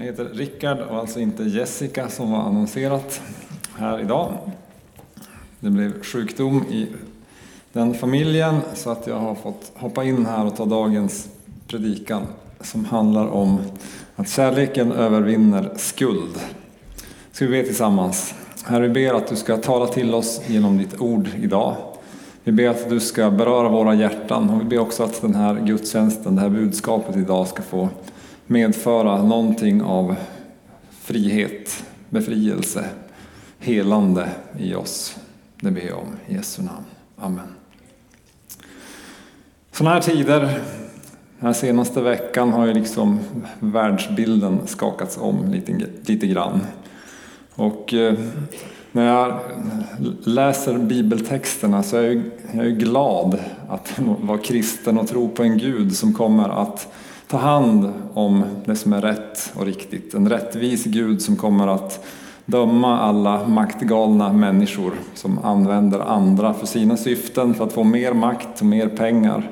Jag heter Rickard och alltså inte Jessica som var annonserat här idag. Det blev sjukdom i den familjen så att jag har fått hoppa in här och ta dagens predikan som handlar om att kärleken övervinner skuld. Ska vi be tillsammans? Herre, vi ber att du ska tala till oss genom ditt ord idag. Vi ber att du ska beröra våra hjärtan och vi ber också att den här gudstjänsten, det här budskapet idag ska få medföra någonting av frihet, befrielse, helande i oss. Det ber jag om i Jesu namn. Amen. Sådana här tider, den här senaste veckan har ju liksom världsbilden skakats om lite, lite grann. Och eh, när jag läser bibeltexterna så är jag, jag är glad att vara kristen och tro på en Gud som kommer att ta hand om det som är rätt och riktigt. En rättvis Gud som kommer att döma alla maktgalna människor som använder andra för sina syften, för att få mer makt och mer pengar.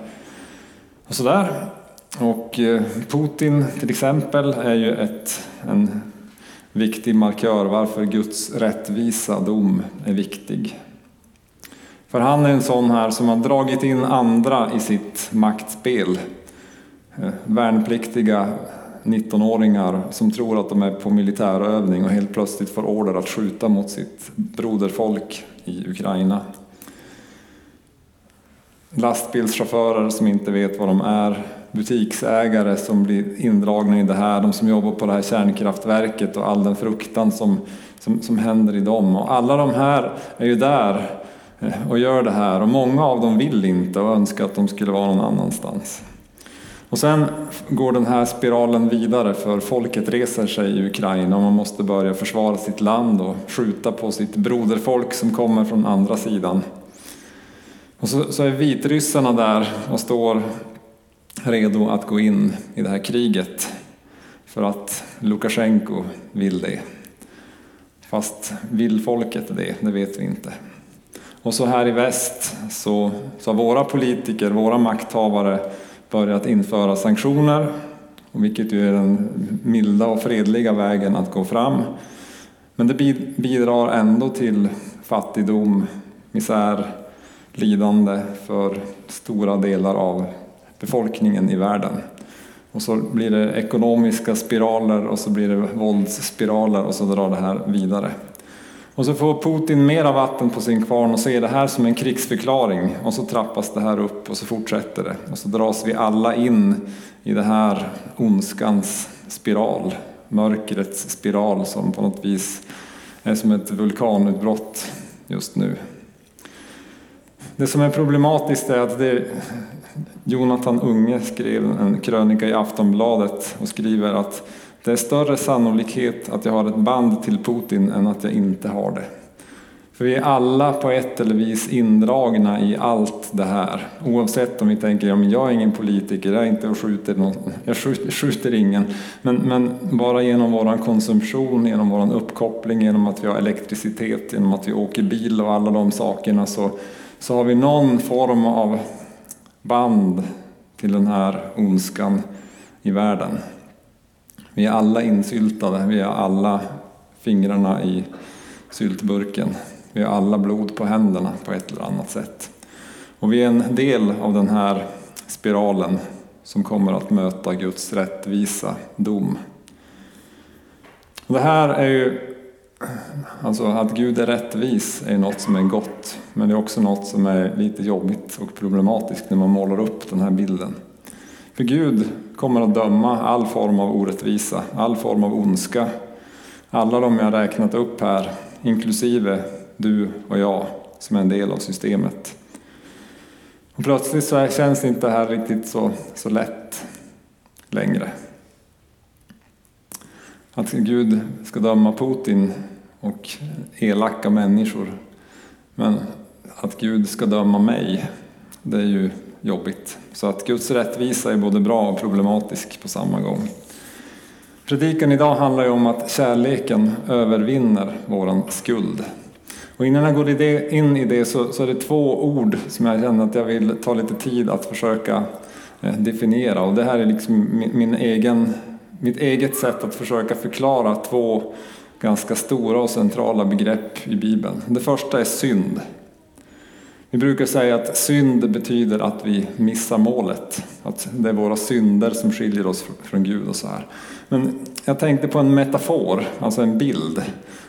Och sådär. Och eh, Putin till exempel är ju ett, en viktig markör varför Guds rättvisa dom är viktig. För han är en sån här som har dragit in andra i sitt maktspel Eh, värnpliktiga 19-åringar som tror att de är på militärövning och helt plötsligt får order att skjuta mot sitt broderfolk i Ukraina. Lastbilschaufförer som inte vet vad de är, butiksägare som blir indragna i det här, de som jobbar på det här kärnkraftverket och all den fruktan som, som, som händer i dem. Och alla de här är ju där eh, och gör det här och många av dem vill inte och önskar att de skulle vara någon annanstans. Och sen går den här spiralen vidare för folket reser sig i Ukraina och man måste börja försvara sitt land och skjuta på sitt broderfolk som kommer från andra sidan. Och så, så är vitryssarna där och står redo att gå in i det här kriget för att Lukasjenko vill det. Fast vill folket det? Det vet vi inte. Och så här i väst så, så har våra politiker, våra makthavare börjat införa sanktioner, vilket ju är den milda och fredliga vägen att gå fram. Men det bidrar ändå till fattigdom, misär, lidande för stora delar av befolkningen i världen. Och så blir det ekonomiska spiraler och så blir det våldsspiraler och så drar det här vidare. Och så får Putin mera vatten på sin kvarn och ser det här som en krigsförklaring och så trappas det här upp och så fortsätter det. Och så dras vi alla in i det här ondskans spiral, mörkrets spiral som på något vis är som ett vulkanutbrott just nu. Det som är problematiskt är att det, Jonathan Unge skrev en krönika i Aftonbladet och skriver att det är större sannolikhet att jag har ett band till Putin än att jag inte har det. För vi är alla på ett eller vis indragna i allt det här. Oavsett om vi tänker, ja men jag är ingen politiker, jag är inte och skjuter någon, jag skjuter, skjuter ingen. Men, men, bara genom vår konsumtion, genom vår uppkoppling, genom att vi har elektricitet, genom att vi åker bil och alla de sakerna så, så har vi någon form av band till den här ondskan i världen. Vi är alla insyltade, vi har alla fingrarna i syltburken. Vi har alla blod på händerna på ett eller annat sätt. Och vi är en del av den här spiralen som kommer att möta Guds rättvisa dom. Det här är ju, alltså att Gud är rättvis är något som är gott, men det är också något som är lite jobbigt och problematiskt när man målar upp den här bilden. För Gud kommer att döma all form av orättvisa, all form av ondska. Alla de jag räknat upp här, inklusive du och jag som är en del av systemet. Och plötsligt så känns inte det här riktigt så, så lätt längre. Att Gud ska döma Putin och elaka människor. Men att Gud ska döma mig, det är ju jobbigt. Så att Guds rättvisa är både bra och problematisk på samma gång. Predikan idag handlar ju om att kärleken övervinner våran skuld. Och innan jag går in i det så, är det två ord som jag känner att jag vill ta lite tid att försöka eh, definiera. Och det här är liksom min egen mitt eget sätt att försöka förklara två ganska stora och centrala begrepp i Bibeln. Det första är synd. Vi brukar säga att synd betyder att vi missar målet, att det är våra synder som skiljer oss från Gud och så här. Men jag tänkte på en metafor, alltså en bild.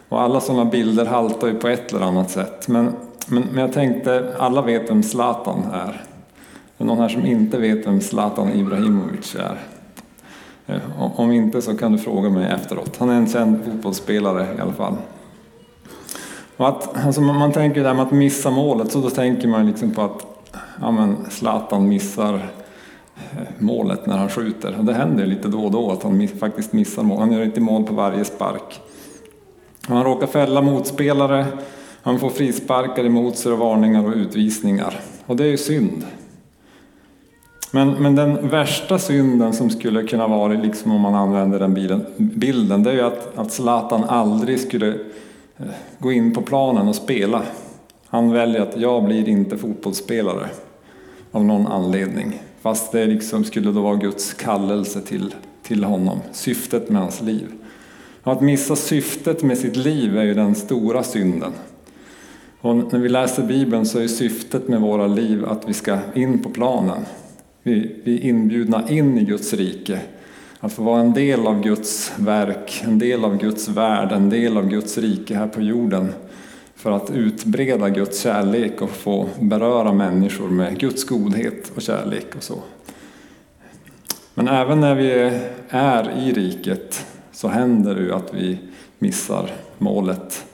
Och alla sådana bilder haltar ju på ett eller annat sätt. Men, men, men jag tänkte, alla vet vem Zlatan är. Det Är någon här som inte vet vem Zlatan Ibrahimovic är? Eh, om inte så kan du fråga mig efteråt. Han är en känd fotbollsspelare i alla fall. Och att, alltså man tänker där med att missa målet, så då tänker man liksom på att ja men, Zlatan missar eh, målet när han skjuter. Och det händer lite då och då att han faktiskt missar mål. Han gör inte mål på varje spark. Han råkar fälla motspelare, han får frisparkar emot sig och varningar och utvisningar. Och det är ju synd. Men, men den värsta synden som skulle kunna vara, liksom om man använder den bilden, bilden, det är ju att, att Zlatan aldrig skulle Eh, gå in på planen och spela. Han väljer att jag blir inte fotbollsspelare av någon anledning. Fast det liksom skulle då vara Guds kallelse till, till honom, syftet med hans liv. Och att missa syftet med sitt liv är ju den stora synden. Och när vi läser Bibeln så är syftet med våra liv att vi ska in på planen. Vi, vi är inbjudna in i Guds rike. Att få vara en del av Guds verk, en del av Guds värld, en del av Guds rike här på jorden. För att utbreda Guds kärlek och få beröra människor med Guds godhet och kärlek och så. Men även när vi är i riket så händer det ju att vi missar målet,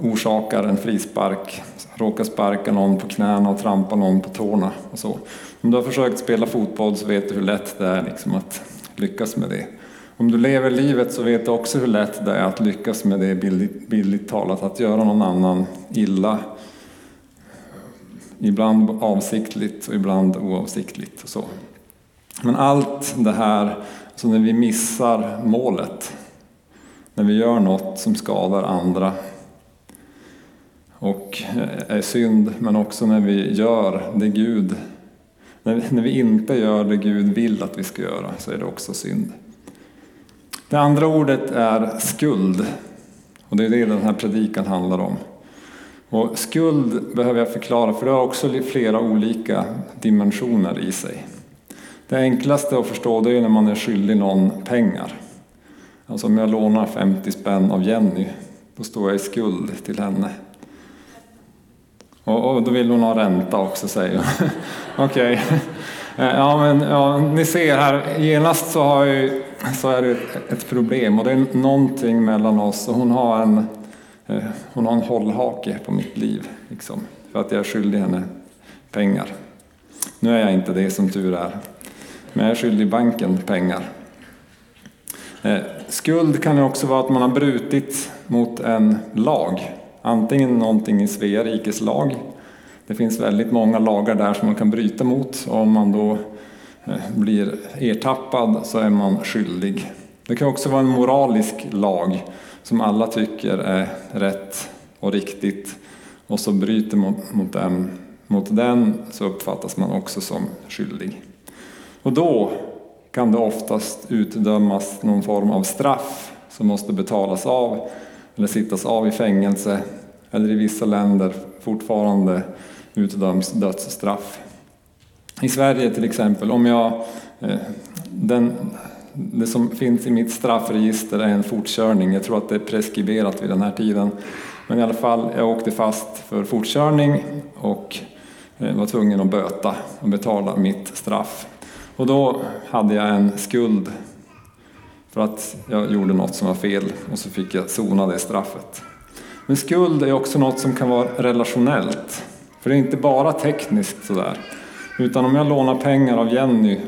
orsakar en frispark, råkar sparka någon på knäna och trampa någon på tårna och så. Om du har försökt spela fotboll så vet du hur lätt det är liksom att lyckas med det. Om du lever livet så vet du också hur lätt det är att lyckas med det bildligt, bildligt talat, att göra någon annan illa. Ibland avsiktligt och ibland oavsiktligt. Och så. Men allt det här, så när vi missar målet, när vi gör något som skadar andra och är synd, men också när vi gör det Gud när, när vi inte gör det Gud vill att vi ska göra så är det också synd. Det andra ordet är skuld. Och det är det den här predikan handlar om. Och skuld behöver jag förklara för det har också flera olika dimensioner i sig. Det enklaste att förstå det är när man är skyldig någon pengar. Alltså om jag lånar 50 spänn av Jenny, då står jag i skuld till henne. Och, och då vill hon ha ränta också säger hon. Okej. Okay. Ja, men ja, ni ser här, genast så, har ju, så är det ett, problem och det är någonting mellan oss och hon har en, eh, hon har en hållhake på mitt liv. Liksom, för att jag är skyldig henne pengar. Nu är jag inte det som tur är. Men jag är skyldig banken pengar. Eh, skuld kan ju också vara att man har brutit mot en lag. Antingen någonting i Svea rikes lag. Det finns väldigt många lagar där som man kan bryta mot. Och om man då eh, blir ertappad så är man skyldig. Det kan också vara en moralisk lag som alla tycker är rätt och riktigt. Och så bryter man mot den, mot den så uppfattas man också som skyldig. Och då kan det oftast utdömas någon form av straff som måste betalas av eller sittas av i fängelse eller i vissa länder fortfarande utdöms dödsstraff. I Sverige till exempel, om jag, eh, den, det som finns i mitt straffregister är en fortkörning, jag tror att det är preskriberat vid den här tiden, men i alla fall, jag åkte fast för fortkörning och eh, var tvungen att böta och betala mitt straff. Och då hade jag en skuld för att jag gjorde något som var fel och så fick jag sona det straffet. Men skuld är också något som kan vara relationellt. För det är inte bara tekniskt sådär. Utan om jag lånar pengar av Jenny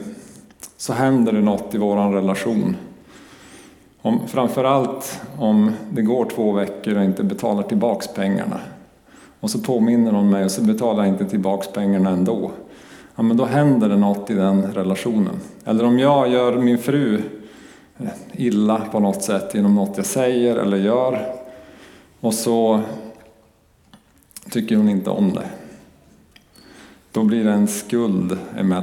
så händer det något i vår relation. Om, framförallt om det går två veckor och jag inte betalar tillbaks pengarna. Och så påminner hon mig och så betalar jag inte tillbaks pengarna ändå. Ja, men då händer det något i den relationen. Eller om jag gör min fru illa på något sätt genom något jag säger eller gör och så tycker hon inte om det. då blir det en skuld.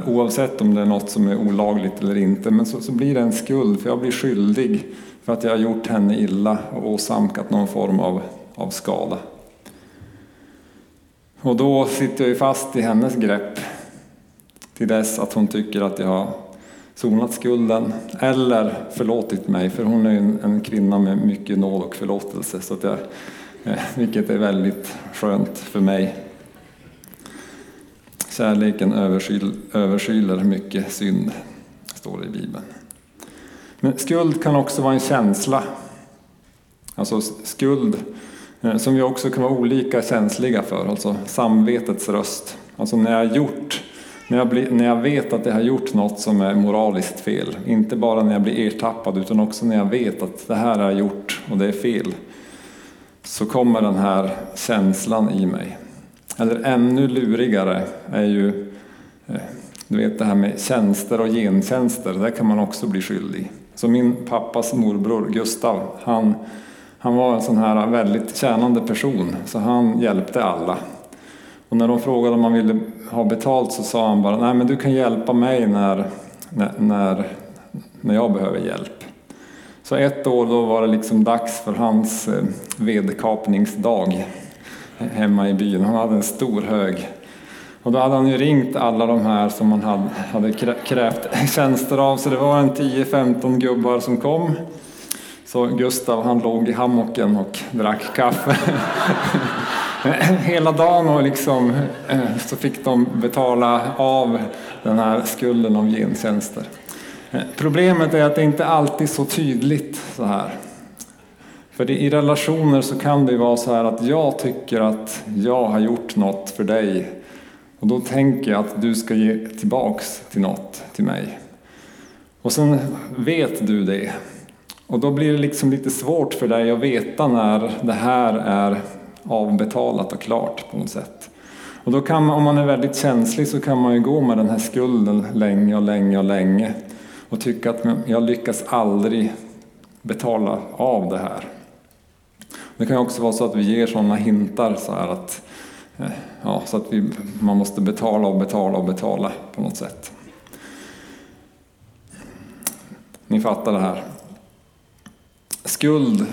Oavsett om det är något som är olagligt eller inte, men så, så blir det en skuld för jag blir skyldig för att jag har gjort henne illa och åsamkat någon form av, av skada. Och då sitter jag ju fast i hennes grepp till dess att hon tycker att jag har sonat skulden eller förlåtit mig, för hon är en, en kvinna med mycket nåd och förlåtelse, så att jag, eh, vilket är väldigt skönt för mig. Kärleken överskyl, överskyler mycket synd, står det i Bibeln. Men skuld kan också vara en känsla. Alltså skuld eh, som vi också kan vara olika känsliga för, alltså samvetets röst. Alltså när jag gjort när jag, blir, när jag vet att jag har gjort något som är moraliskt fel. Inte bara när jag blir ertappad utan också när jag vet att det här har jag gjort och det är fel. Så kommer den här känslan i mig. Eller ännu lurigare är ju eh, du vet det här med tjänster och gentjänster, där kan man också bli skyldig. Så min pappas morbror Gustav, han, han var en sån här väldigt tjänande person, så han hjälpte alla. Och när de frågade om han ville ha betalt så sa han bara, nej men du kan hjälpa mig när, när, när jag behöver hjälp. Så ett år då var det liksom dags för hans eh, vedkapningsdag hemma i byn. Han hade en stor hög. Och då hade han ju ringt alla de här som han hade, hade krävt tjänster av, så det var en 10-15 gubbar som kom. Så Gustav han låg i hammocken och drack kaffe. hela dagen och liksom, eh, så fick de betala av den här skulden av gentjänster. Eh, problemet är att det inte alltid är så tydligt så här. För i relationer så kan det vara så här att jag tycker att jag har gjort något för dig och då tänker jag att du ska ge tillbaks till något till mig. Och sen vet du det. Och då blir det liksom lite svårt för dig att veta när det här är avbetalat och klart på något sätt. Och då kan man, om man är väldigt känslig så kan man ju gå med den här skulden länge och länge och länge och tycka att jag lyckas aldrig betala av det här. Det kan också vara så att vi ger sådana hintar så här att, eh, ja, så att vi, man måste betala och betala och betala på något sätt. Ni fattar det här. Skuld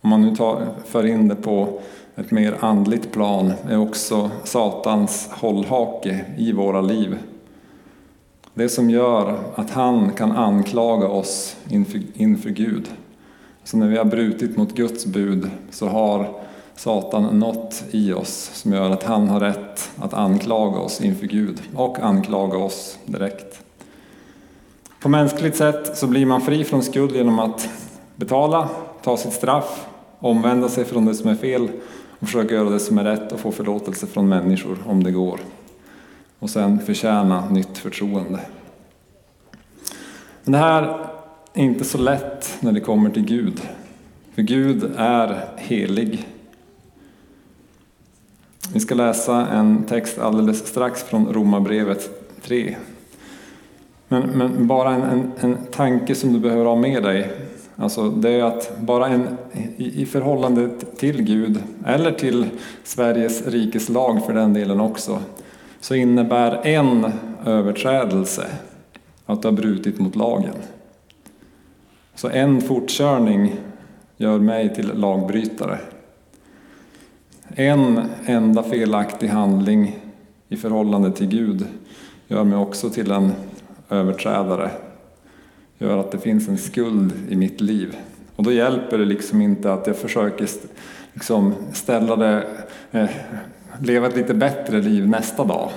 om man nu tar, för in det på ett mer andligt plan, är också Satans hållhake i våra liv. Det som gör att han kan anklaga oss inför, inför Gud. Så när vi har brutit mot Guds bud så har Satan något i oss som gör att han har rätt att anklaga oss inför Gud och anklaga oss direkt. På mänskligt sätt så blir man fri från skuld genom att betala, ta sitt straff, omvända sig från det som är fel och försöka göra det som är rätt och få förlåtelse från människor om det går. Och sen förtjäna nytt förtroende. Men det här är inte så lätt när det kommer till Gud. För Gud är helig. Vi ska läsa en text alldeles strax från Romarbrevet 3. Men, men bara en, en, en tanke som du behöver ha med dig Alltså det är att bara en, i, i förhållande till Gud, eller till Sveriges rikes lag för den delen också, så innebär en överträdelse att du har brutit mot lagen. Så en fortkörning gör mig till lagbrytare. En enda felaktig handling i förhållande till Gud gör mig också till en överträdare gör att det finns en skuld i mitt liv. Och då hjälper det liksom inte att jag försöker liksom ställa det, eh, leva ett lite bättre liv nästa dag.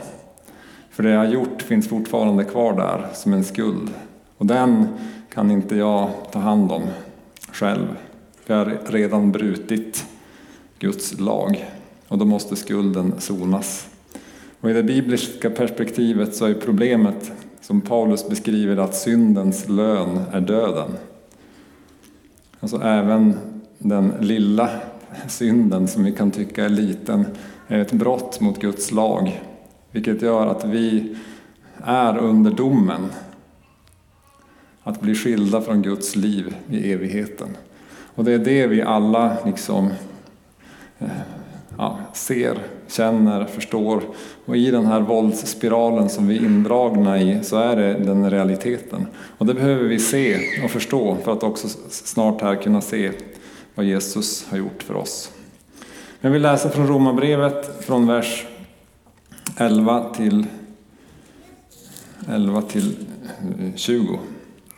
För det jag har gjort finns fortfarande kvar där som en skuld. Och den kan inte jag ta hand om själv. För jag har redan brutit Guds lag. Och då måste skulden sonas. Och i det bibliska perspektivet så är problemet som Paulus beskriver att syndens lön är döden. Alltså även den lilla synden som vi kan tycka är liten är ett brott mot Guds lag. Vilket gör att vi är under domen. Att bli skilda från Guds liv i evigheten. Och det är det vi alla liksom eh, ja, ser, känner, förstår. Och i den här våldsspiralen som vi är indragna i så är det den realiteten. Och det behöver vi se och förstå för att också snart här kunna se vad Jesus har gjort för oss. Jag vill läsa från Romarbrevet från vers 11 till 11 till eh, 20,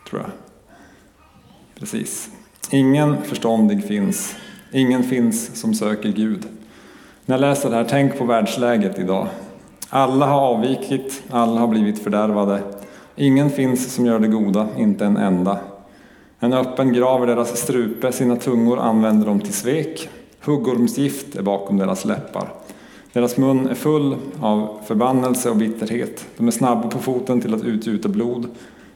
tror jag. Precis. Ingen förståndig finns, ingen finns som söker Gud. När jag läser det här, tänk på världsläget idag. Alla har avvikit, alla har blivit fördärvade. Ingen finns som gör det goda, inte en enda. En öppen grav är deras strupe, sina tungor använder de till svek. Huggormsgift är bakom deras läppar. Deras mun är full av förbannelse och bitterhet. De är snabba på foten till att utgjuta blod.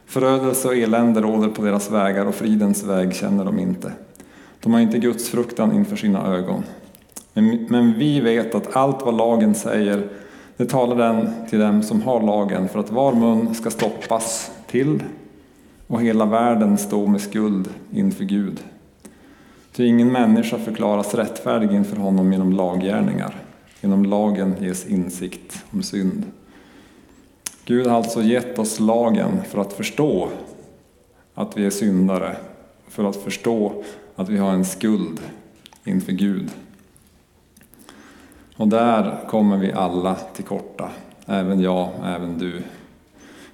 Förödelse och elände råder på deras vägar och fridens väg känner de inte. De har inte Guds fruktan inför sina ögon. Men, men vi vet att allt vad lagen säger, det talar den till dem som har lagen för att var mun ska stoppas till och hela världen stå med skuld inför Gud. Ty ingen människa förklaras rättfärdig inför honom genom laggärningar. Genom lagen ges insikt om synd. Gud har alltså gett oss lagen för att förstå att vi är syndare, för att förstå att vi har en skuld inför Gud. Och där kommer vi alla till korta, även jag, även du.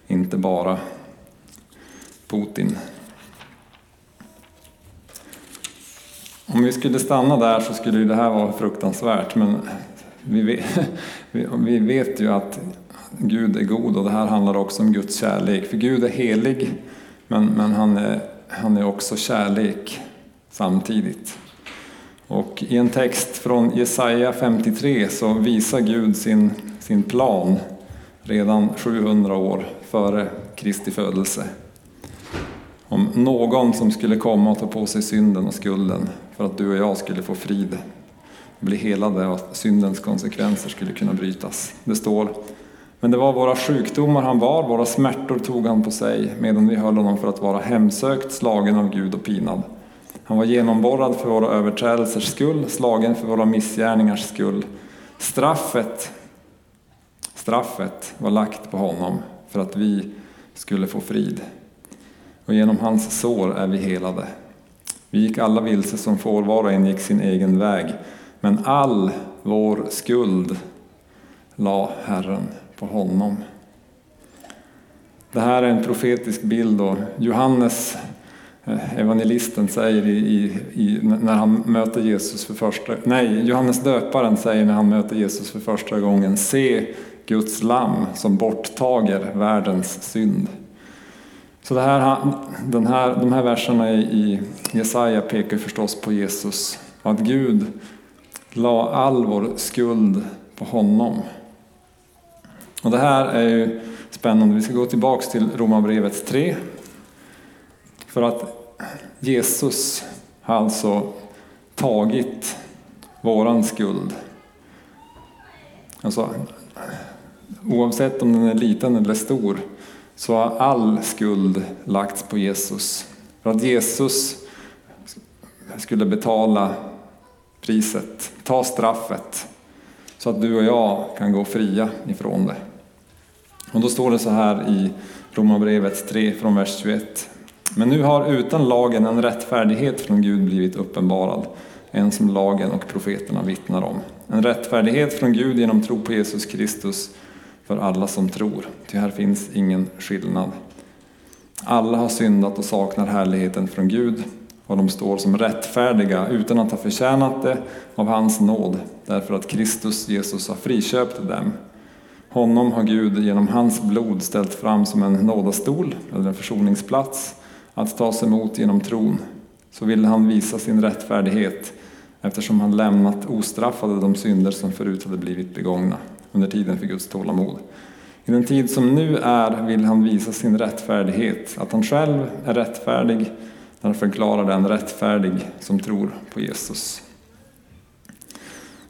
Inte bara Putin. Om vi skulle stanna där så skulle det här vara fruktansvärt, men vi vet, vi vet ju att Gud är god och det här handlar också om Guds kärlek. För Gud är helig, men, men han, är, han är också kärlek samtidigt. Och i en text från Jesaja 53 så visar Gud sin, sin plan redan 700 år före Kristi födelse. Om någon som skulle komma och ta på sig synden och skulden för att du och jag skulle få frid, bli helade och att syndens konsekvenser skulle kunna brytas. Det står men det var våra sjukdomar han var, våra smärtor tog han på sig medan vi höll honom för att vara hemsökt, slagen av Gud och pinad. Han var genomborrad för våra överträdelsers skull, slagen för våra missgärningars skull. Straffet, straffet var lagt på honom för att vi skulle få frid. Och genom hans sår är vi helade. Vi gick alla vilse som får, var och en gick sin egen väg. Men all vår skuld la Herren på honom. Det här är en profetisk bild och Johannes Eh, evangelisten säger i, i, i, när han möter Jesus för första Nej, Johannes döparen säger när han möter Jesus för första gången Se Guds lamm som borttager världens synd. Så det här, den här, de här verserna i Jesaja pekar förstås på Jesus. Att Gud la all vår skuld på honom. Och det här är ju spännande. Vi ska gå tillbaks till Romarbrevet 3 för att Jesus har alltså tagit våran skuld. Alltså, oavsett om den är liten eller stor så har all skuld lagts på Jesus. För att Jesus skulle betala priset, ta straffet, så att du och jag kan gå fria ifrån det. Och då står det så här i Romarbrevet 3 från vers 21. Men nu har utan lagen en rättfärdighet från Gud blivit uppenbarad, en som lagen och profeterna vittnar om. En rättfärdighet från Gud genom tro på Jesus Kristus för alla som tror, ty här finns ingen skillnad. Alla har syndat och saknar härligheten från Gud och de står som rättfärdiga utan att ha förtjänat det av hans nåd, därför att Kristus Jesus har friköpt dem. Honom har Gud genom hans blod ställt fram som en nådastol, eller en försoningsplats, att tas emot genom tron, så ville han visa sin rättfärdighet eftersom han lämnat ostraffade de synder som förut hade blivit begångna under tiden för Guds tålamod. I den tid som nu är vill han visa sin rättfärdighet, att han själv är rättfärdig när han förklarar den rättfärdig som tror på Jesus.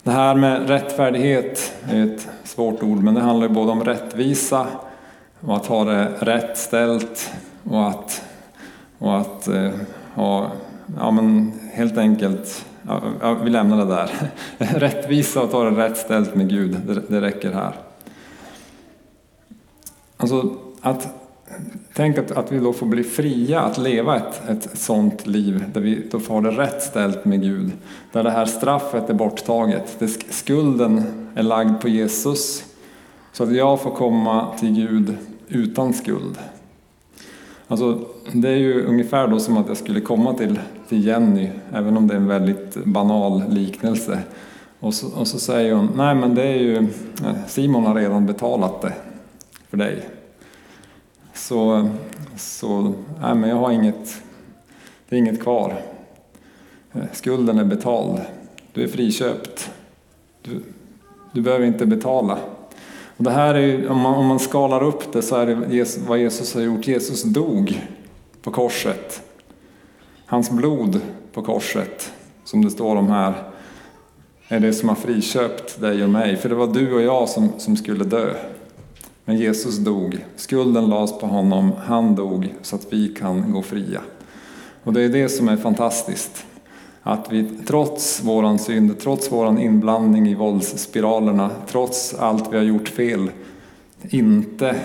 Det här med rättfärdighet är ett svårt ord, men det handlar både om rättvisa och att ha det rätt ställt och att och att eh, ha, ja, men helt enkelt ja, vi lämnar det där. Rättvisa och ta det rätt ställt med Gud, det, det räcker här. Alltså att Tänk att, att vi då får bli fria att leva ett, ett sånt liv där vi då får det rätt ställt med Gud. Där det här straffet är borttaget. Där skulden är lagd på Jesus. Så att jag får komma till Gud utan skuld. Alltså, det är ju ungefär då som att jag skulle komma till, till Jenny, även om det är en väldigt banal liknelse. Och så, och så säger hon, nej men det är ju, eh, Simon har redan betalat det för dig. Så, så nej men jag har inget, det är inget kvar. Eh, skulden är betald. Du är friköpt. Du, du behöver inte betala. Och det här är, om, man, om man skalar upp det så är det vad Jesus har gjort. Jesus dog på korset. Hans blod på korset, som det står om här, är det som har friköpt dig och mig. För det var du och jag som, som skulle dö. Men Jesus dog, skulden lades på honom, han dog så att vi kan gå fria. Och det är det som är fantastiskt. Att vi trots våran synd, trots våran inblandning i våldsspiralerna, trots allt vi har gjort fel, inte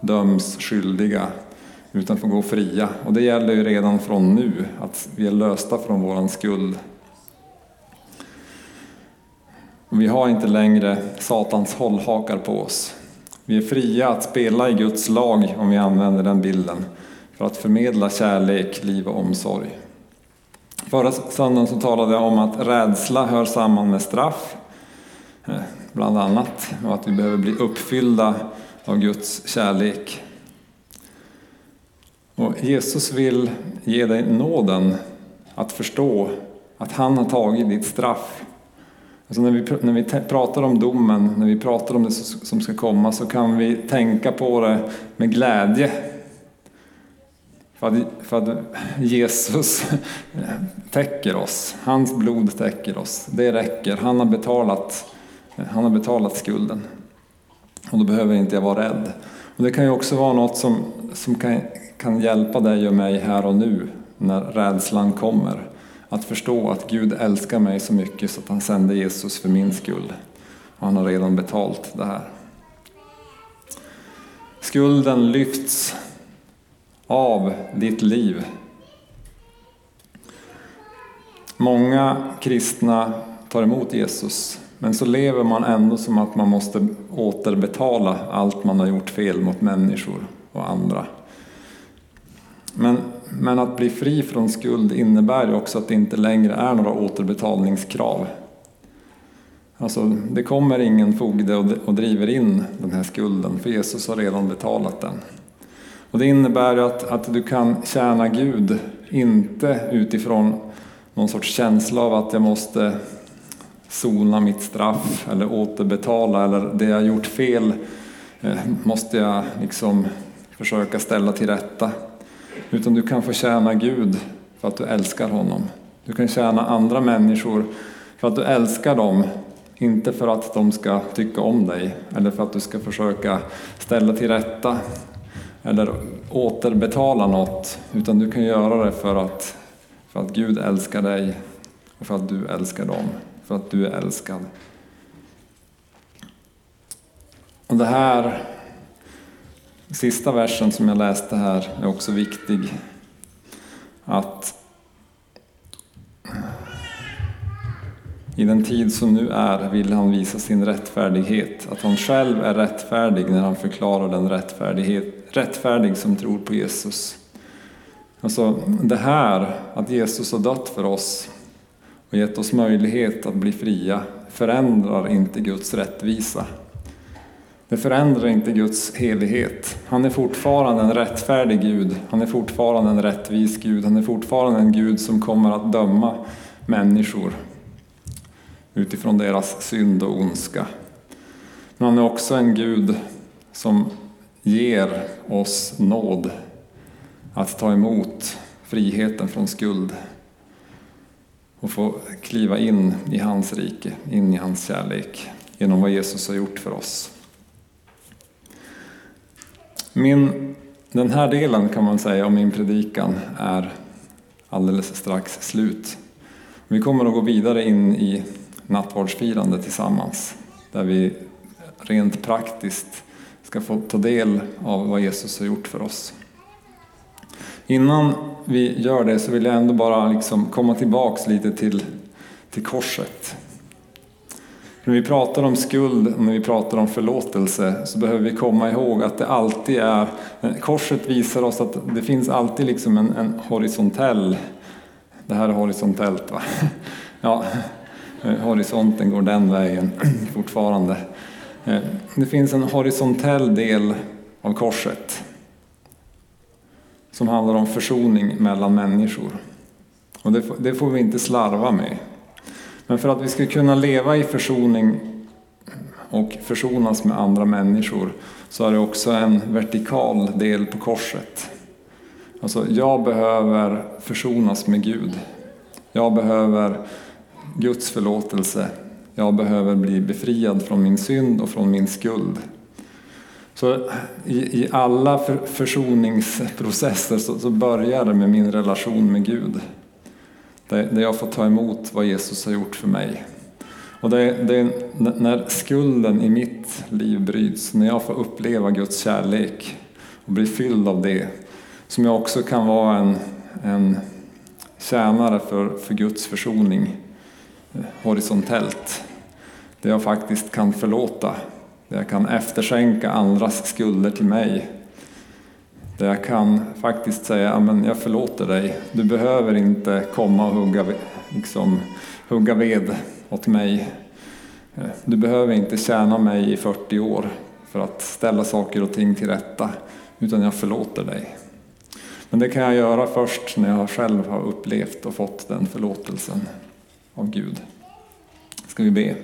döms skyldiga utan får gå fria. Och det gäller ju redan från nu, att vi är lösta från våran skuld. Och vi har inte längre Satans hållhakar på oss. Vi är fria att spela i Guds lag, om vi använder den bilden, för att förmedla kärlek, liv och omsorg. Förra söndagen så talade jag om att rädsla hör samman med straff, eh, bland annat, och att vi behöver bli uppfyllda av Guds kärlek. Och Jesus vill ge dig nåden att förstå att han har tagit ditt straff Alltså när, vi, när vi pratar om domen, när vi pratar om det som ska komma, så kan vi tänka på det med glädje. För att, för att Jesus täcker oss, hans blod täcker oss. Det räcker, han har betalat, han har betalat skulden. Och då behöver inte jag vara rädd. Och det kan ju också vara något som, som kan, kan hjälpa dig och mig här och nu, när rädslan kommer. Att förstå att Gud älskar mig så mycket så att han sände Jesus för min skull. Och han har redan betalt det här. Skulden lyfts av ditt liv. Många kristna tar emot Jesus, men så lever man ändå som att man måste återbetala allt man har gjort fel mot människor och andra. Men men att bli fri från skuld innebär ju också att det inte längre är några återbetalningskrav. Alltså, det kommer ingen fogde och driver in den här skulden, för Jesus har redan betalat den. Och det innebär att, att du kan tjäna Gud, inte utifrån någon sorts känsla av att jag måste sona mitt straff eller återbetala eller det jag gjort fel eh, måste jag liksom försöka ställa till rätta. Utan du kan få tjäna Gud för att du älskar honom. Du kan tjäna andra människor för att du älskar dem, inte för att de ska tycka om dig eller för att du ska försöka ställa till rätta eller återbetala något, utan du kan göra det för att, för att Gud älskar dig och för att du älskar dem, för att du är älskad. Och det här Sista versen som jag läste här är också viktig. Att i den tid som nu är vill han visa sin rättfärdighet, att han själv är rättfärdig när han förklarar den rättfärdighet, rättfärdig som tror på Jesus. Alltså det här, att Jesus har dött för oss och gett oss möjlighet att bli fria, förändrar inte Guds rättvisa. Det förändrar inte Guds helighet. Han är fortfarande en rättfärdig Gud. Han är fortfarande en rättvis Gud. Han är fortfarande en Gud som kommer att döma människor utifrån deras synd och ondska. Men han är också en Gud som ger oss nåd att ta emot friheten från skuld och få kliva in i hans rike, in i hans kärlek genom vad Jesus har gjort för oss. Min, den här delen kan man säga om min predikan är alldeles strax slut. Vi kommer att gå vidare in i nattvardsfirande tillsammans där vi rent praktiskt ska få ta del av vad Jesus har gjort för oss. Innan vi gör det så vill jag ändå bara liksom komma tillbaks lite till, till korset. När vi pratar om skuld och när vi pratar om förlåtelse så behöver vi komma ihåg att det alltid är, korset visar oss att det finns alltid liksom en, en horisontell, det här är horisontellt va? Ja, horisonten går den vägen fortfarande. Eh, det finns en horisontell del av korset som handlar om försoning mellan människor. Och det, det får vi inte slarva med. Men för att vi ska kunna leva i försoning och försonas med andra människor så är det också en vertikal del på korset. Alltså, jag behöver försonas med Gud. Jag behöver Guds förlåtelse. Jag behöver bli befriad från min synd och från min skuld. Så i, i alla för, försoningsprocesser så, så börjar det med min relation med Gud. Där, där jag får ta emot vad Jesus har gjort för mig. Och det, det när skulden i mitt liv bryts, när jag får uppleva Guds kärlek och bli fylld av det, som jag också kan vara en, en tjänare för, för Guds försoning horisontellt. Där jag faktiskt kan förlåta där jag kan efterskänka andras skulder till mig. Där jag kan faktiskt säga, men jag förlåter dig. Du behöver inte komma och hugga, liksom, hugga ved åt mig. Du behöver inte tjäna mig i 40 år för att ställa saker och ting till rätta, utan jag förlåter dig. Men det kan jag göra först när jag själv har upplevt och fått den förlåtelsen av Gud. Ska vi be?